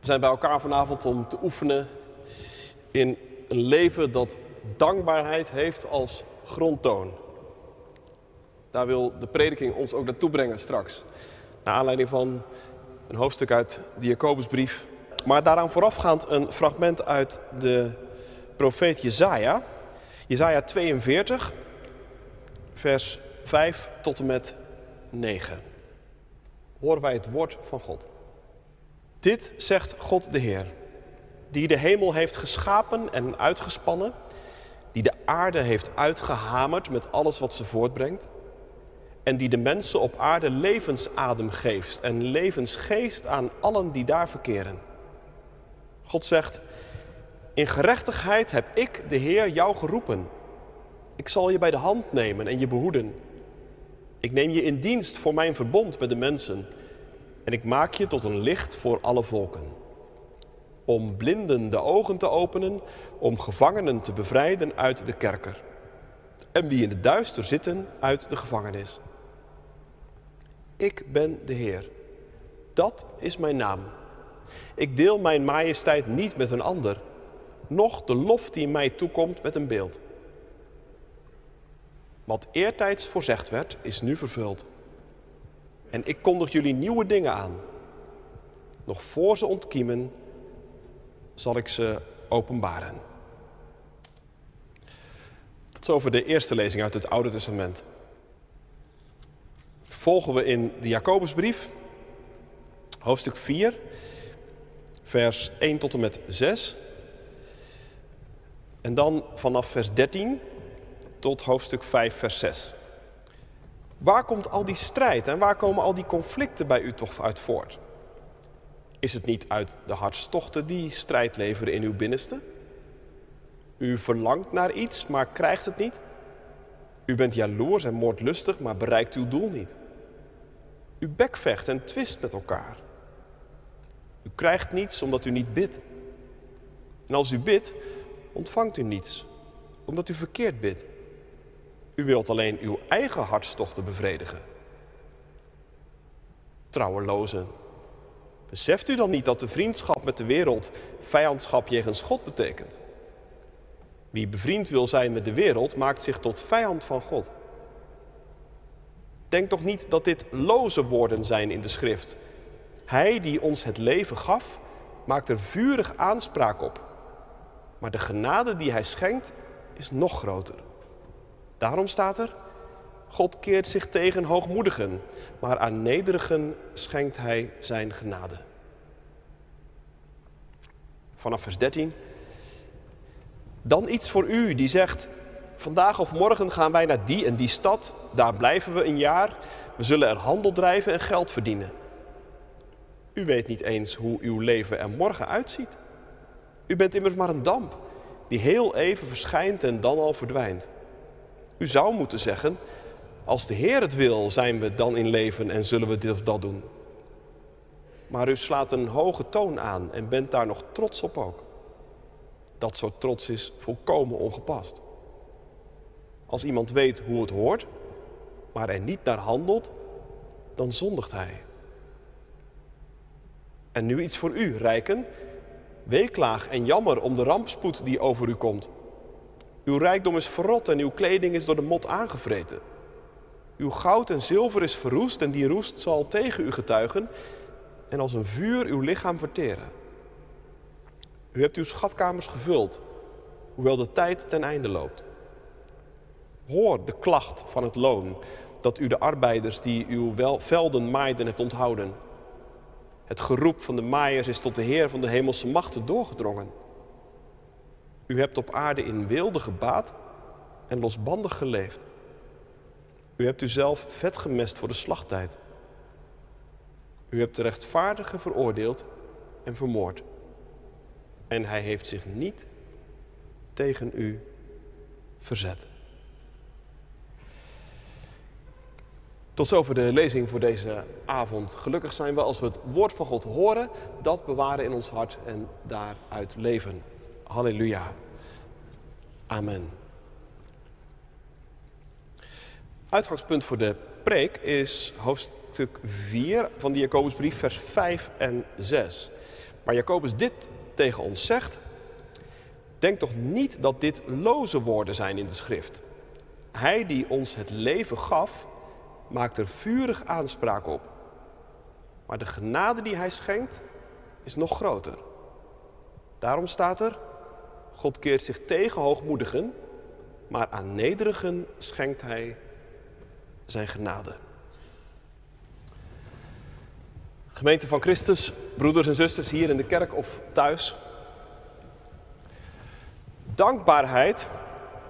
We zijn bij elkaar vanavond om te oefenen in een leven dat dankbaarheid heeft als grondtoon. Daar wil de prediking ons ook naartoe brengen straks. Naar aanleiding van een hoofdstuk uit de Jacobusbrief. Maar daaraan voorafgaand een fragment uit de profeet Jezaja. Jezaja 42, vers 5 tot en met 9. Horen wij het woord van God. Dit zegt God de Heer, die de hemel heeft geschapen en uitgespannen, die de aarde heeft uitgehamerd met alles wat ze voortbrengt, en die de mensen op aarde levensadem geeft en levensgeest aan allen die daar verkeren. God zegt, in gerechtigheid heb ik, de Heer, jou geroepen. Ik zal je bij de hand nemen en je behoeden. Ik neem je in dienst voor mijn verbond met de mensen en ik maak je tot een licht voor alle volken. Om blinden de ogen te openen, om gevangenen te bevrijden uit de kerker. En wie in het duister zitten uit de gevangenis. Ik ben de Heer. Dat is mijn naam. Ik deel mijn majesteit niet met een ander, noch de lof die mij toekomt met een beeld. Wat eertijds voorzegd werd, is nu vervuld. En ik kondig jullie nieuwe dingen aan. Nog voor ze ontkiemen, zal ik ze openbaren. Tot zover de eerste lezing uit het Oude Testament. Volgen we in de Jacobusbrief, hoofdstuk 4, vers 1 tot en met 6. En dan vanaf vers 13 tot hoofdstuk 5, vers 6. Waar komt al die strijd en waar komen al die conflicten bij u toch uit voort? Is het niet uit de hartstochten die strijd leveren in uw binnenste? U verlangt naar iets, maar krijgt het niet? U bent jaloers en moordlustig, maar bereikt uw doel niet. U bekvecht en twist met elkaar. U krijgt niets omdat u niet bidt. En als u bidt, ontvangt u niets, omdat u verkeerd bidt. U wilt alleen uw eigen hartstochten bevredigen. Trouwelozen, beseft u dan niet dat de vriendschap met de wereld vijandschap jegens God betekent? Wie bevriend wil zijn met de wereld, maakt zich tot vijand van God. Denk toch niet dat dit loze woorden zijn in de schrift. Hij die ons het leven gaf, maakt er vurig aanspraak op. Maar de genade die hij schenkt, is nog groter. Daarom staat er, God keert zich tegen hoogmoedigen, maar aan nederigen schenkt hij zijn genade. Vanaf vers 13. Dan iets voor u die zegt, vandaag of morgen gaan wij naar die en die stad, daar blijven we een jaar, we zullen er handel drijven en geld verdienen. U weet niet eens hoe uw leven er morgen uitziet. U bent immers maar een damp die heel even verschijnt en dan al verdwijnt. U zou moeten zeggen, als de Heer het wil, zijn we dan in leven en zullen we dit of dat doen. Maar u slaat een hoge toon aan en bent daar nog trots op ook. Dat soort trots is volkomen ongepast. Als iemand weet hoe het hoort, maar er niet naar handelt, dan zondigt hij. En nu iets voor u, rijken. Weeklaag en jammer om de rampspoed die over u komt. Uw rijkdom is verrot en uw kleding is door de mot aangevreten. Uw goud en zilver is verroest en die roest zal tegen u getuigen en als een vuur uw lichaam verteren. U hebt uw schatkamers gevuld, hoewel de tijd ten einde loopt. Hoor de klacht van het loon dat u de arbeiders die uw velden maaiden hebt onthouden. Het geroep van de maaiers is tot de Heer van de hemelse machten doorgedrongen. U hebt op aarde in weelde gebaat en losbandig geleefd. U hebt uzelf vet gemest voor de slachttijd. U hebt de rechtvaardige veroordeeld en vermoord. En hij heeft zich niet tegen u verzet. Tot zover de lezing voor deze avond. Gelukkig zijn we als we het woord van God horen, dat bewaren in ons hart en daaruit leven. Halleluja. Amen. Uitgangspunt voor de preek is hoofdstuk 4 van de Jacobusbrief, vers 5 en 6. Maar Jacobus dit tegen ons zegt, denk toch niet dat dit loze woorden zijn in de schrift. Hij die ons het leven gaf, maakt er vurig aanspraak op. Maar de genade die hij schenkt, is nog groter. Daarom staat er, God keert zich tegen hoogmoedigen, maar aan nederigen schenkt hij zijn genade. Gemeente van Christus, broeders en zusters hier in de kerk of thuis. Dankbaarheid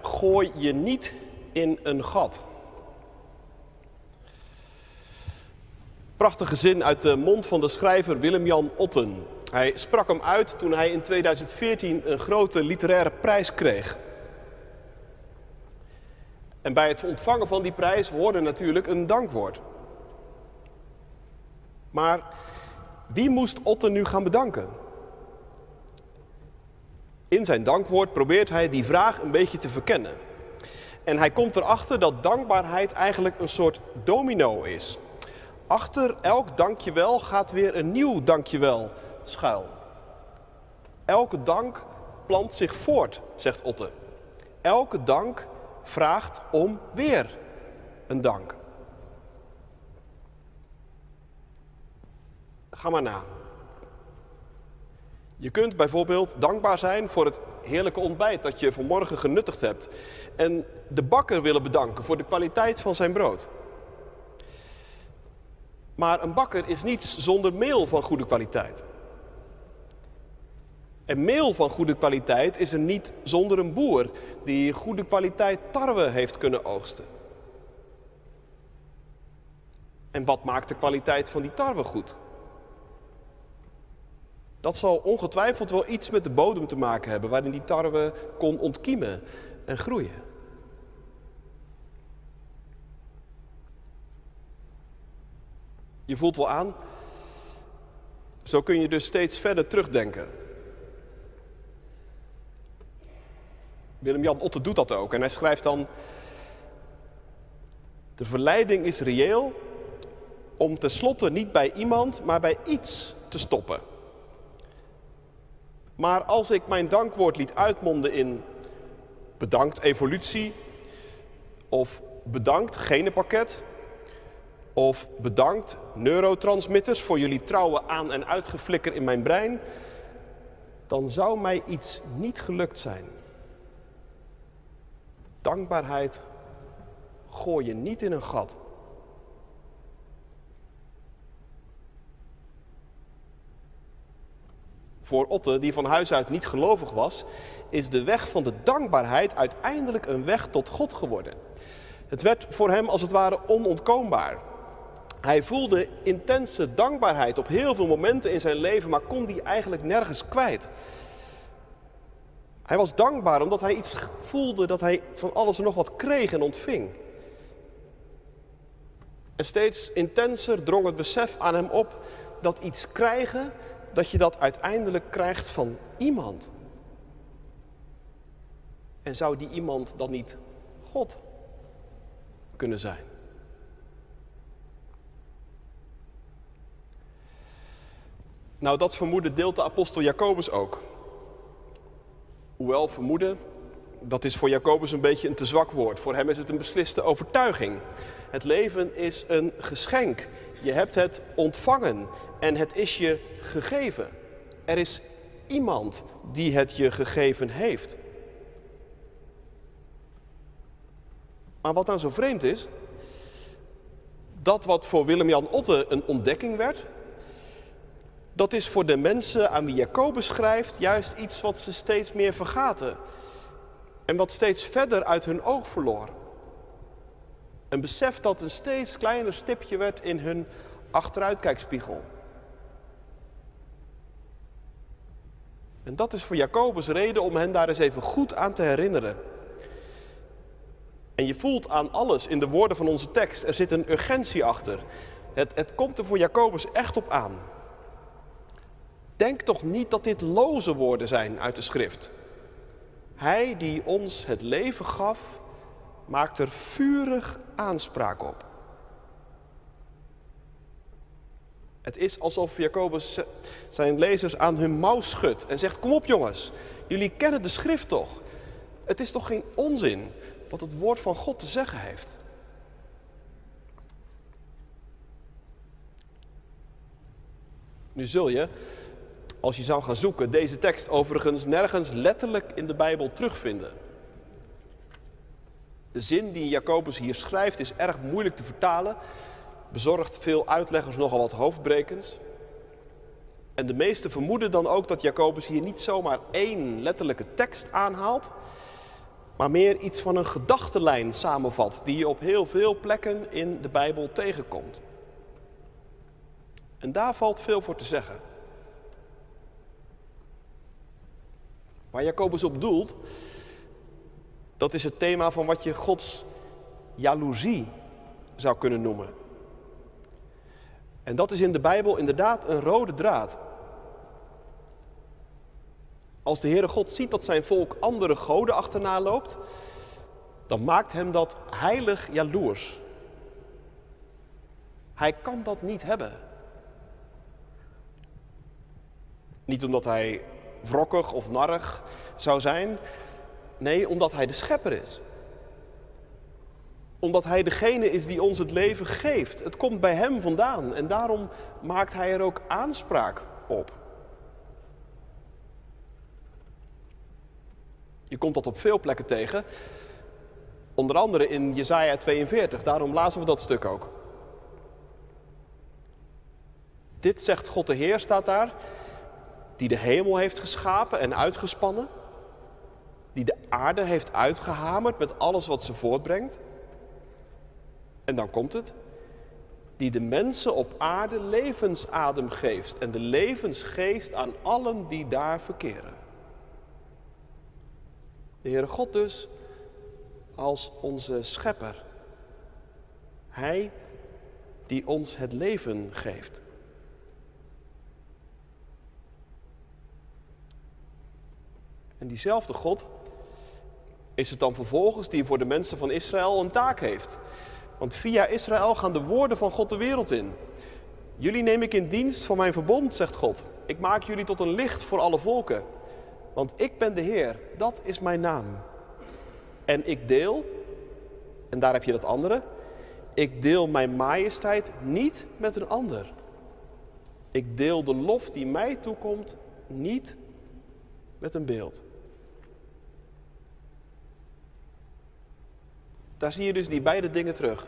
gooi je niet in een gat. Prachtige zin uit de mond van de schrijver Willem-Jan Otten. Hij sprak hem uit toen hij in 2014 een grote literaire prijs kreeg. En bij het ontvangen van die prijs hoorde natuurlijk een dankwoord. Maar wie moest Otten nu gaan bedanken? In zijn dankwoord probeert hij die vraag een beetje te verkennen. En hij komt erachter dat dankbaarheid eigenlijk een soort domino is. Achter elk dankjewel gaat weer een nieuw dankjewel schuil. Elke dank plant zich voort, zegt Otte. Elke dank vraagt om weer een dank. Ga maar na. Je kunt bijvoorbeeld dankbaar zijn voor het heerlijke ontbijt dat je vanmorgen genuttigd hebt. En de bakker willen bedanken voor de kwaliteit van zijn brood. Maar een bakker is niets zonder meel van goede kwaliteit. En meel van goede kwaliteit is er niet zonder een boer die goede kwaliteit tarwe heeft kunnen oogsten. En wat maakt de kwaliteit van die tarwe goed? Dat zal ongetwijfeld wel iets met de bodem te maken hebben waarin die tarwe kon ontkiemen en groeien. Je voelt wel aan, zo kun je dus steeds verder terugdenken. Willem-Jan Otte doet dat ook en hij schrijft dan: De verleiding is reëel om tenslotte niet bij iemand, maar bij iets te stoppen. Maar als ik mijn dankwoord liet uitmonden in bedankt evolutie, of bedankt genenpakket, of bedankt neurotransmitters voor jullie trouwe aan- en uitgeflikker in mijn brein, dan zou mij iets niet gelukt zijn. Dankbaarheid gooi je niet in een gat. Voor Otte, die van huis uit niet gelovig was, is de weg van de dankbaarheid uiteindelijk een weg tot God geworden. Het werd voor hem als het ware onontkoombaar. Hij voelde intense dankbaarheid op heel veel momenten in zijn leven, maar kon die eigenlijk nergens kwijt. Hij was dankbaar omdat hij iets voelde dat hij van alles en nog wat kreeg en ontving. En steeds intenser drong het besef aan hem op dat iets krijgen, dat je dat uiteindelijk krijgt van iemand. En zou die iemand dan niet God kunnen zijn? Nou, dat vermoeden deelt de apostel Jacobus ook. Hoewel vermoeden, dat is voor Jacobus een beetje een te zwak woord. Voor hem is het een besliste overtuiging. Het leven is een geschenk. Je hebt het ontvangen en het is je gegeven. Er is iemand die het je gegeven heeft. Maar wat nou zo vreemd is, dat wat voor Willem-Jan Otte een ontdekking werd, dat is voor de mensen aan wie Jacobus schrijft juist iets wat ze steeds meer vergaten. En wat steeds verder uit hun oog verloor. Een besef dat een steeds kleiner stipje werd in hun achteruitkijkspiegel. En dat is voor Jacobus reden om hen daar eens even goed aan te herinneren. En je voelt aan alles in de woorden van onze tekst, er zit een urgentie achter. Het, het komt er voor Jacobus echt op aan. Denk toch niet dat dit loze woorden zijn uit de schrift. Hij die ons het leven gaf, maakt er vurig aanspraak op. Het is alsof Jacobus zijn lezers aan hun mouw schudt en zegt: Kom op jongens, jullie kennen de schrift toch? Het is toch geen onzin wat het woord van God te zeggen heeft? Nu zul je, als je zou gaan zoeken, deze tekst overigens nergens letterlijk in de Bijbel terugvinden. De zin die Jacobus hier schrijft is erg moeilijk te vertalen, bezorgt veel uitleggers nogal wat hoofdbrekens. En de meesten vermoeden dan ook dat Jacobus hier niet zomaar één letterlijke tekst aanhaalt, maar meer iets van een gedachtenlijn samenvat die je op heel veel plekken in de Bijbel tegenkomt. En daar valt veel voor te zeggen. Waar Jacobus op doelt, dat is het thema van wat je Gods jaloezie zou kunnen noemen. En dat is in de Bijbel inderdaad een rode draad. Als de Heere God ziet dat zijn volk andere goden achterna loopt, dan maakt hem dat heilig jaloers. Hij kan dat niet hebben. Niet omdat hij wrokkig of narrig zou zijn, nee, omdat hij de schepper is. Omdat hij degene is die ons het leven geeft. Het komt bij hem vandaan en daarom maakt hij er ook aanspraak op. Je komt dat op veel plekken tegen. Onder andere in Jesaja 42, daarom lazen we dat stuk ook. Dit zegt God de Heer, staat daar, die de hemel heeft geschapen en uitgespannen, die de aarde heeft uitgehamerd met alles wat ze voortbrengt. En dan komt het, die de mensen op aarde levensadem geeft en de levensgeest aan allen die daar verkeren. De Heere God dus als onze schepper. Hij die ons het leven geeft. En diezelfde God is het dan vervolgens die voor de mensen van Israël een taak heeft. Want via Israël gaan de woorden van God de wereld in. Jullie neem ik in dienst van mijn verbond, zegt God. Ik maak jullie tot een licht voor alle volken. Want ik ben de Heer, dat is mijn naam. En ik deel, en daar heb je dat andere, ik deel mijn majesteit niet met een ander. Ik deel de lof die mij toekomt niet met een beeld. Daar zie je dus die beide dingen terug.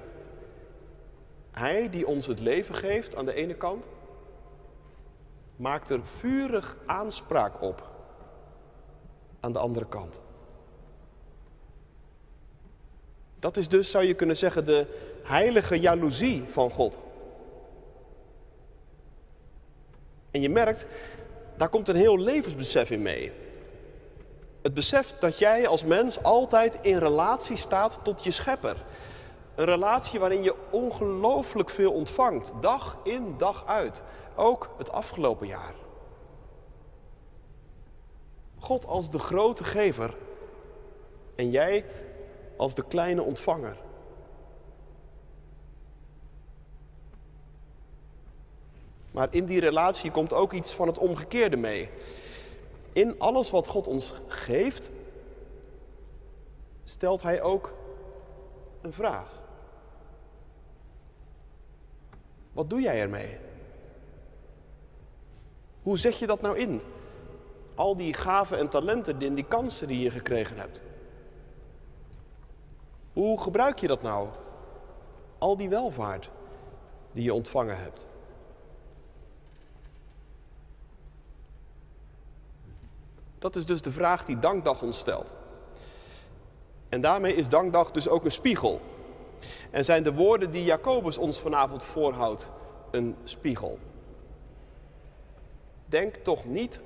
Hij die ons het leven geeft aan de ene kant, maakt er vurig aanspraak op aan de andere kant. Dat is dus, zou je kunnen zeggen, de heilige jaloezie van God. En je merkt, daar komt een heel levensbesef in mee. Het besef dat jij als mens altijd in relatie staat tot je schepper. Een relatie waarin je ongelooflijk veel ontvangt, dag in, dag uit. Ook het afgelopen jaar. God als de grote gever en jij als de kleine ontvanger. Maar in die relatie komt ook iets van het omgekeerde mee. In alles wat God ons geeft, stelt Hij ook een vraag. Wat doe jij ermee? Hoe zet je dat nou in? Al die gaven en talenten en die kansen die je gekregen hebt. Hoe gebruik je dat nou? Al die welvaart die je ontvangen hebt. Dat is dus de vraag die Dankdag ons stelt. En daarmee is Dankdag dus ook een spiegel. En zijn de woorden die Jacobus ons vanavond voorhoudt een spiegel. Denk toch niet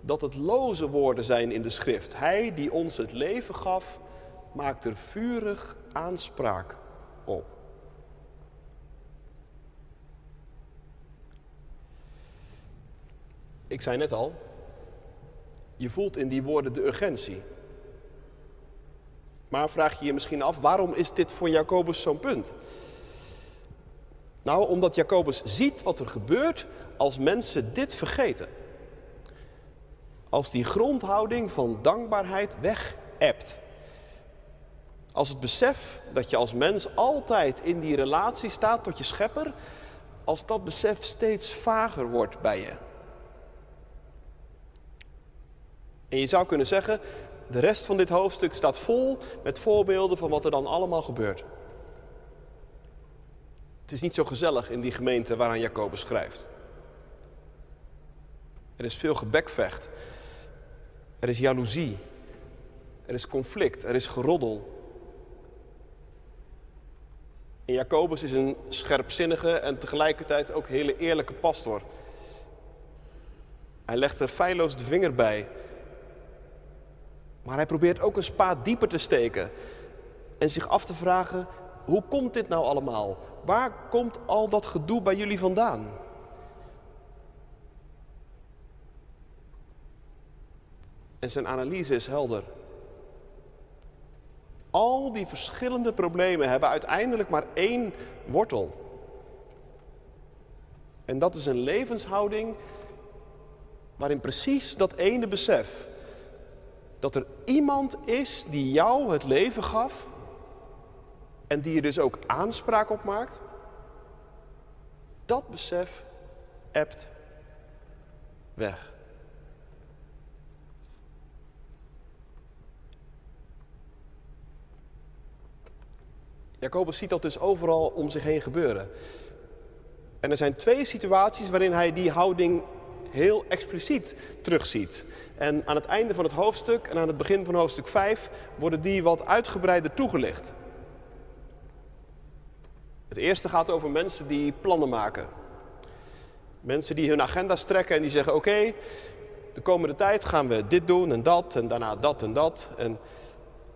dat het loze woorden zijn in de schrift. Hij die ons het leven gaf, maakt er vurig aanspraak op. Ik zei net al, je voelt in die woorden de urgentie. Maar vraag je je misschien af, waarom is dit voor Jacobus zo'n punt? Nou, omdat Jacobus ziet wat er gebeurt als mensen dit vergeten. Als die grondhouding van dankbaarheid weg ebt. Als het besef dat je als mens altijd in die relatie staat tot je schepper, als dat besef steeds vager wordt bij je. En je zou kunnen zeggen, de rest van dit hoofdstuk staat vol met voorbeelden van wat er dan allemaal gebeurt. Het is niet zo gezellig in die gemeente waaraan Jacobus schrijft. Er is veel gebekvecht. Er is jaloezie. Er is conflict. Er is geroddel. En Jacobus is een scherpzinnige en tegelijkertijd ook hele eerlijke pastor. Hij legt er feilloos de vinger bij. Maar hij probeert ook een spaat dieper te steken en zich af te vragen: hoe komt dit nou allemaal? Waar komt al dat gedoe bij jullie vandaan? En zijn analyse is helder. Al die verschillende problemen hebben uiteindelijk maar één wortel. En dat is een levenshouding waarin precies dat ene besef, dat er iemand is die jou het leven gaf en die je dus ook aanspraak op maakt, dat besef ebt weg. Jacobus ziet dat dus overal om zich heen gebeuren. En er zijn twee situaties waarin hij die houding heel expliciet terugziet. En aan het einde van het hoofdstuk en aan het begin van hoofdstuk 5 worden die wat uitgebreider toegelicht. Het eerste gaat over mensen die plannen maken. Mensen die hun agenda strekken en die zeggen: Oké, de komende tijd gaan we dit doen en dat en daarna dat en dat. En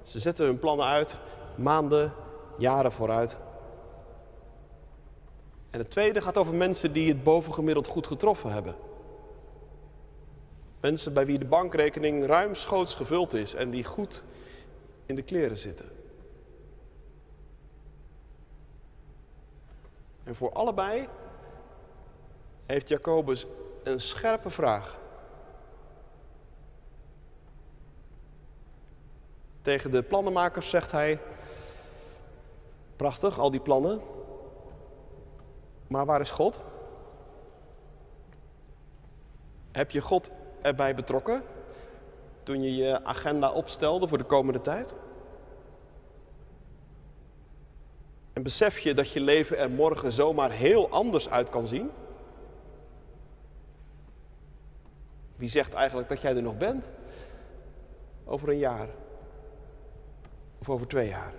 ze zetten hun plannen uit, maanden, jaren vooruit. En het tweede gaat over mensen die het bovengemiddeld goed getroffen hebben. Mensen bij wie de bankrekening ruimschoots gevuld is en die goed in de kleren zitten. En voor allebei heeft Jacobus een scherpe vraag. Tegen de plannenmakers zegt hij: Prachtig, al die plannen. Maar waar is God? Heb je God erbij betrokken toen je je agenda opstelde voor de komende tijd? En besef je dat je leven er morgen zomaar heel anders uit kan zien? Wie zegt eigenlijk dat jij er nog bent? Over een jaar. Of over twee jaar.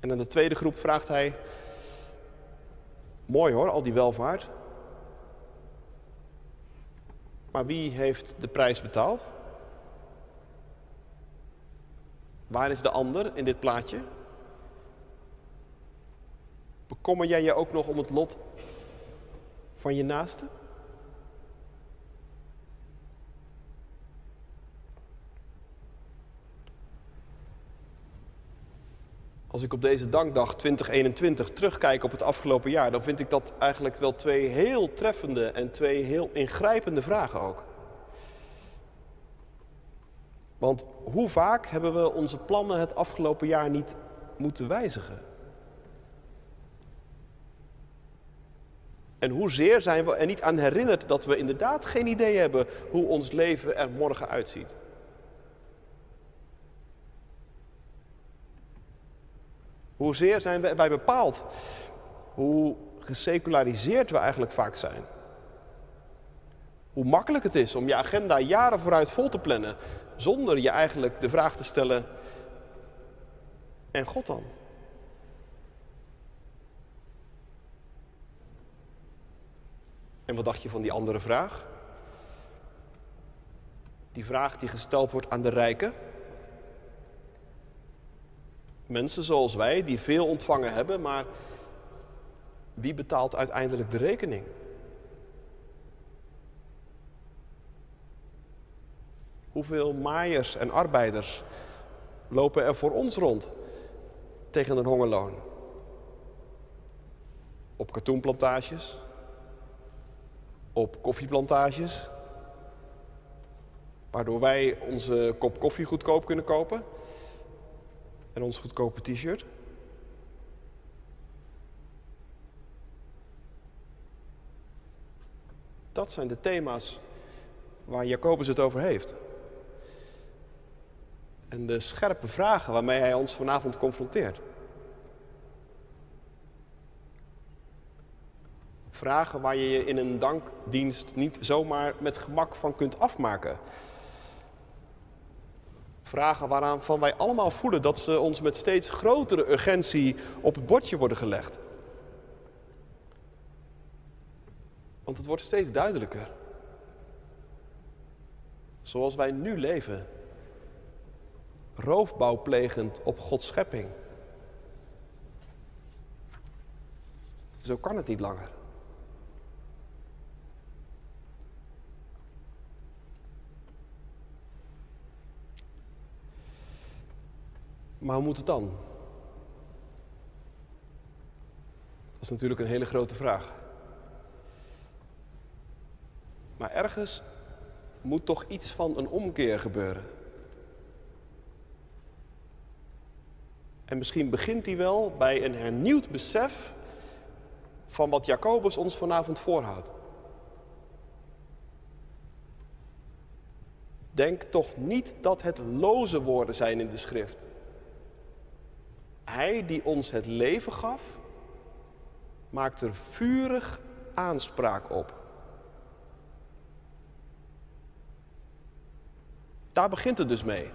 En aan de tweede groep vraagt hij: Mooi hoor, al die welvaart. Maar wie heeft de prijs betaald? Waar is de ander in dit plaatje? Bekommer jij je ook nog om het lot van je naaste? Als ik op deze dankdag 2021 terugkijk op het afgelopen jaar, dan vind ik dat eigenlijk wel twee heel treffende en twee heel ingrijpende vragen ook. Want hoe vaak hebben we onze plannen het afgelopen jaar niet moeten wijzigen? En hoezeer zijn we er niet aan herinnerd dat we inderdaad geen idee hebben hoe ons leven er morgen uitziet? Hoezeer zijn erbij bepaald? Hoe geseculariseerd we eigenlijk vaak zijn? Hoe makkelijk het is om je agenda jaren vooruit vol te plannen, zonder je eigenlijk de vraag te stellen: en God dan? En wat dacht je van die andere vraag? Die vraag die gesteld wordt aan de rijken. Mensen zoals wij die veel ontvangen hebben, maar wie betaalt uiteindelijk de rekening? Hoeveel maaiers en arbeiders lopen er voor ons rond tegen een hongerloon. Op katoenplantages, op koffieplantages, waardoor wij onze kop koffie goedkoop kunnen kopen en ons goedkope t-shirt. Dat zijn de thema's waar Jacobus het over heeft. En de scherpe vragen waarmee hij ons vanavond confronteert. Vragen waar je je in een dankdienst niet zomaar met gemak van kunt afmaken. Vragen waaraan wij allemaal voelen dat ze ons met steeds grotere urgentie op het bordje worden gelegd. Want het wordt steeds duidelijker. Zoals wij nu leven. Roofbouw plegend op Gods schepping. Zo kan het niet langer. Maar hoe moet het dan? Dat is natuurlijk een hele grote vraag. Maar ergens moet toch iets van een omkeer gebeuren. En misschien begint die wel bij een hernieuwd besef van wat Jacobus ons vanavond voorhoudt. Denk toch niet dat het loze woorden zijn in de schrift. Hij die ons het leven gaf, maakt er vurig aanspraak op. Daar begint het dus mee.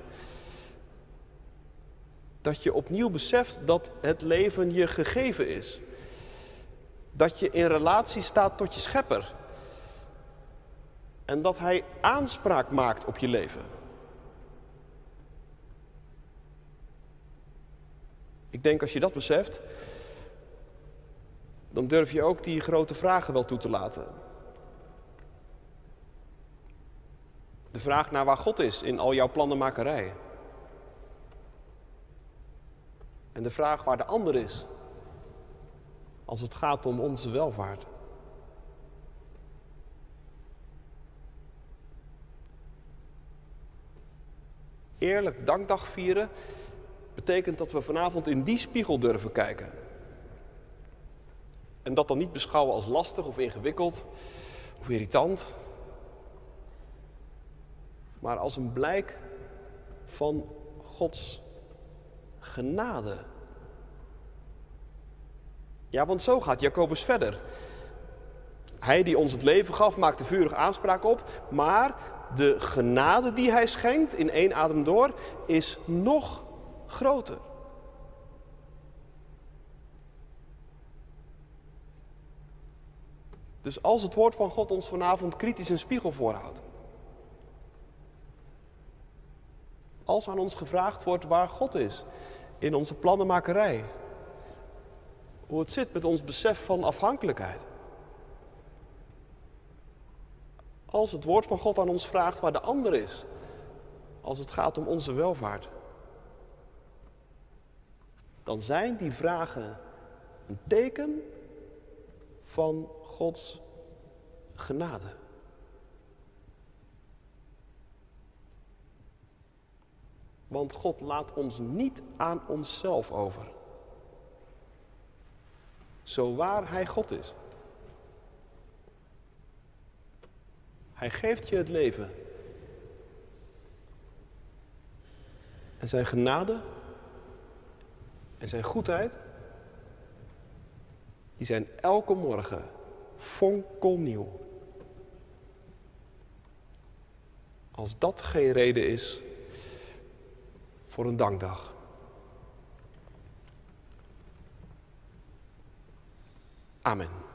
Dat je opnieuw beseft dat het leven je gegeven is. Dat je in relatie staat tot je schepper. En dat hij aanspraak maakt op je leven. Ik denk als je dat beseft, dan durf je ook die grote vragen wel toe te laten. De vraag naar waar God is in al jouw plannenmakerij. En de vraag waar de ander is als het gaat om onze welvaart. Eerlijk dankdag vieren betekent dat we vanavond in die spiegel durven kijken. En dat dan niet beschouwen als lastig of ingewikkeld of irritant, maar als een blijk van Gods genade. Ja, want zo gaat Jacobus verder. Hij die ons het leven gaf, maakte vurig aanspraak op, maar de genade die hij schenkt in één adem door is nog groter. Dus als het woord van God ons vanavond kritisch een spiegel voorhoudt, als aan ons gevraagd wordt waar God is in onze plannenmakerij. Hoe het zit met ons besef van afhankelijkheid. Als het woord van God aan ons vraagt waar de ander is, als het gaat om onze welvaart, dan zijn die vragen een teken van Gods genade. Want God laat ons niet aan onszelf over. Zo waar Hij God is. Hij geeft je het leven. En zijn genade en zijn goedheid, die zijn elke morgen fonkelnieuw. Als dat geen reden is voor een dankdag. Amen.